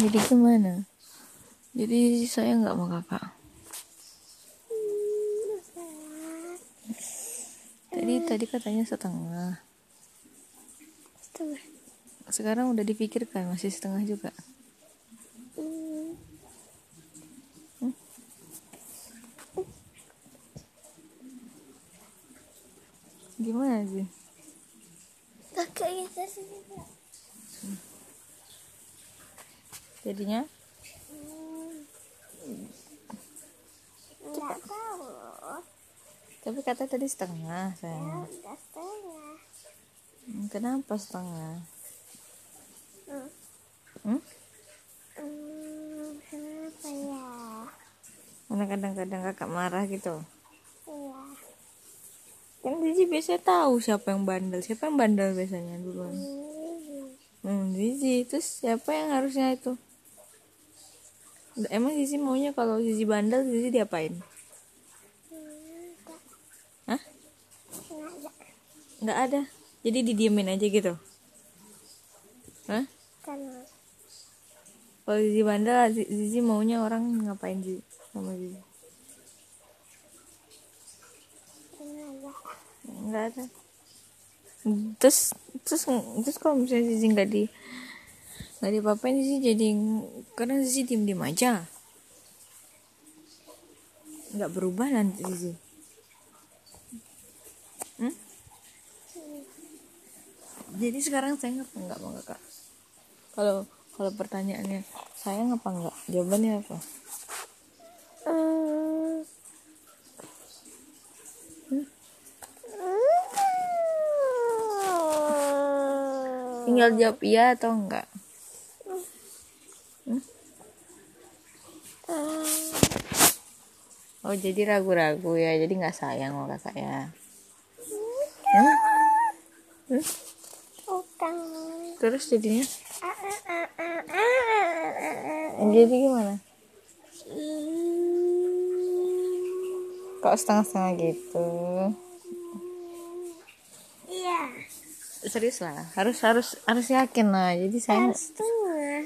jadi gimana? Jadi saya nggak mau kakak. Tadi tadi katanya setengah. Setengah. Sekarang udah dipikirkan masih setengah juga. Hmm. gimana sih kakak sini Kak. Jadinya? Nggak tahu. Tapi kata tadi setengah ya sayang udah setengah. Hmm, kenapa setengah? Hmm. hmm? Hmm, kenapa ya? Karena kadang-kadang kakak marah gitu? Iya. Kan Zizi biasa tahu siapa yang bandel. Siapa yang bandel biasanya duluan? Hmm. hmm Zizi. Terus siapa yang harusnya itu emang Zizi maunya kalau Zizi bandel Zizi diapain? Hah? nggak ada. Jadi didiemin aja gitu? Hah? kalau Zizi bandel Zi- Zizi maunya orang ngapain Zizi sama Zizi? Nggak ada. Terus terus terus kalau misalnya Zizi nggak di nggak diapa-apain Zizi jadi karena Zizi diem diem aja. Nggak berubah nanti Zizi. Hmm? jadi sekarang saya ngapa nggak mau kakak kalau kalau pertanyaannya sayang apa enggak jawabannya apa? Hmm. tinggal jawab iya atau enggak Oh jadi ragu-ragu ya, jadi nggak sayang sama kakak ya. Hmm? Hmm? Terus jadinya? Ah, ah, ah. Jadi gimana? Hmm. Kok setengah-setengah gitu? Iya. Serius lah, harus harus harus yakin lah. Jadi saya Harus setengah.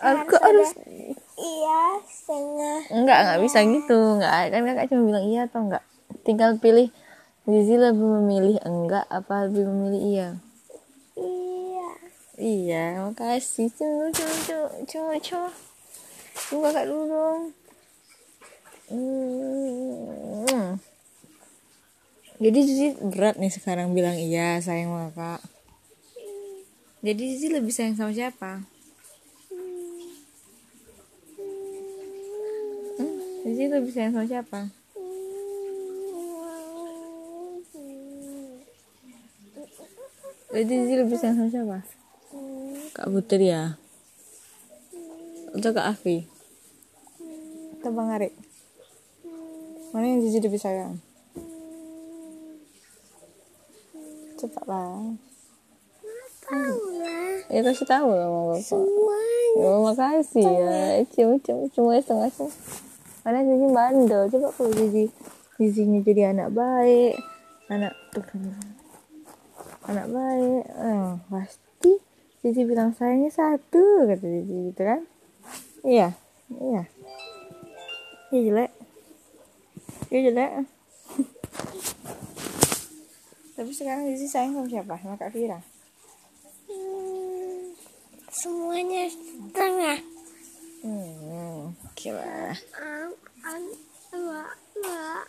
Aku harus harus Iya, setengah. enggak enggak bisa gitu, enggak kan kakak cuma bilang iya atau enggak. Tinggal pilih Zizi lebih memilih enggak apa lebih memilih iya. Iya. Iya, makasih. Coba, coba, coba, coba. Coba kakak dulu dong. Hmm. Jadi Zizi berat nih sekarang bilang iya sayang kakak. Jadi Zizi lebih sayang sama siapa? Hmm? Zizi lebih sayang sama siapa? Jadi Zizi lebih sayang sama siapa? Kak Putri ya? Atau Kak Afi? Atau Bang Arik? Mana yang Zizi lebih sayang? Cepatlah. Tahu lah. Ya kasih tahu lah sama Bapak. Semuanya. Ya, makasih ya. Cuma cuma cuma setengah setengah. Karena Zizi bandel. Coba kalau Zizi Zizinya jadi anak baik, anak tuh anak baik, eh, pasti Zizi bilang sayangnya satu kata Zizi gitu kan? Iya, iya. Iya jelek. Iya jelek. Tapi sekarang Zizi sayang sama siapa? Sama Kak Fira. Hmm, Semuanya setengah. Hmm, oke lah. Ah,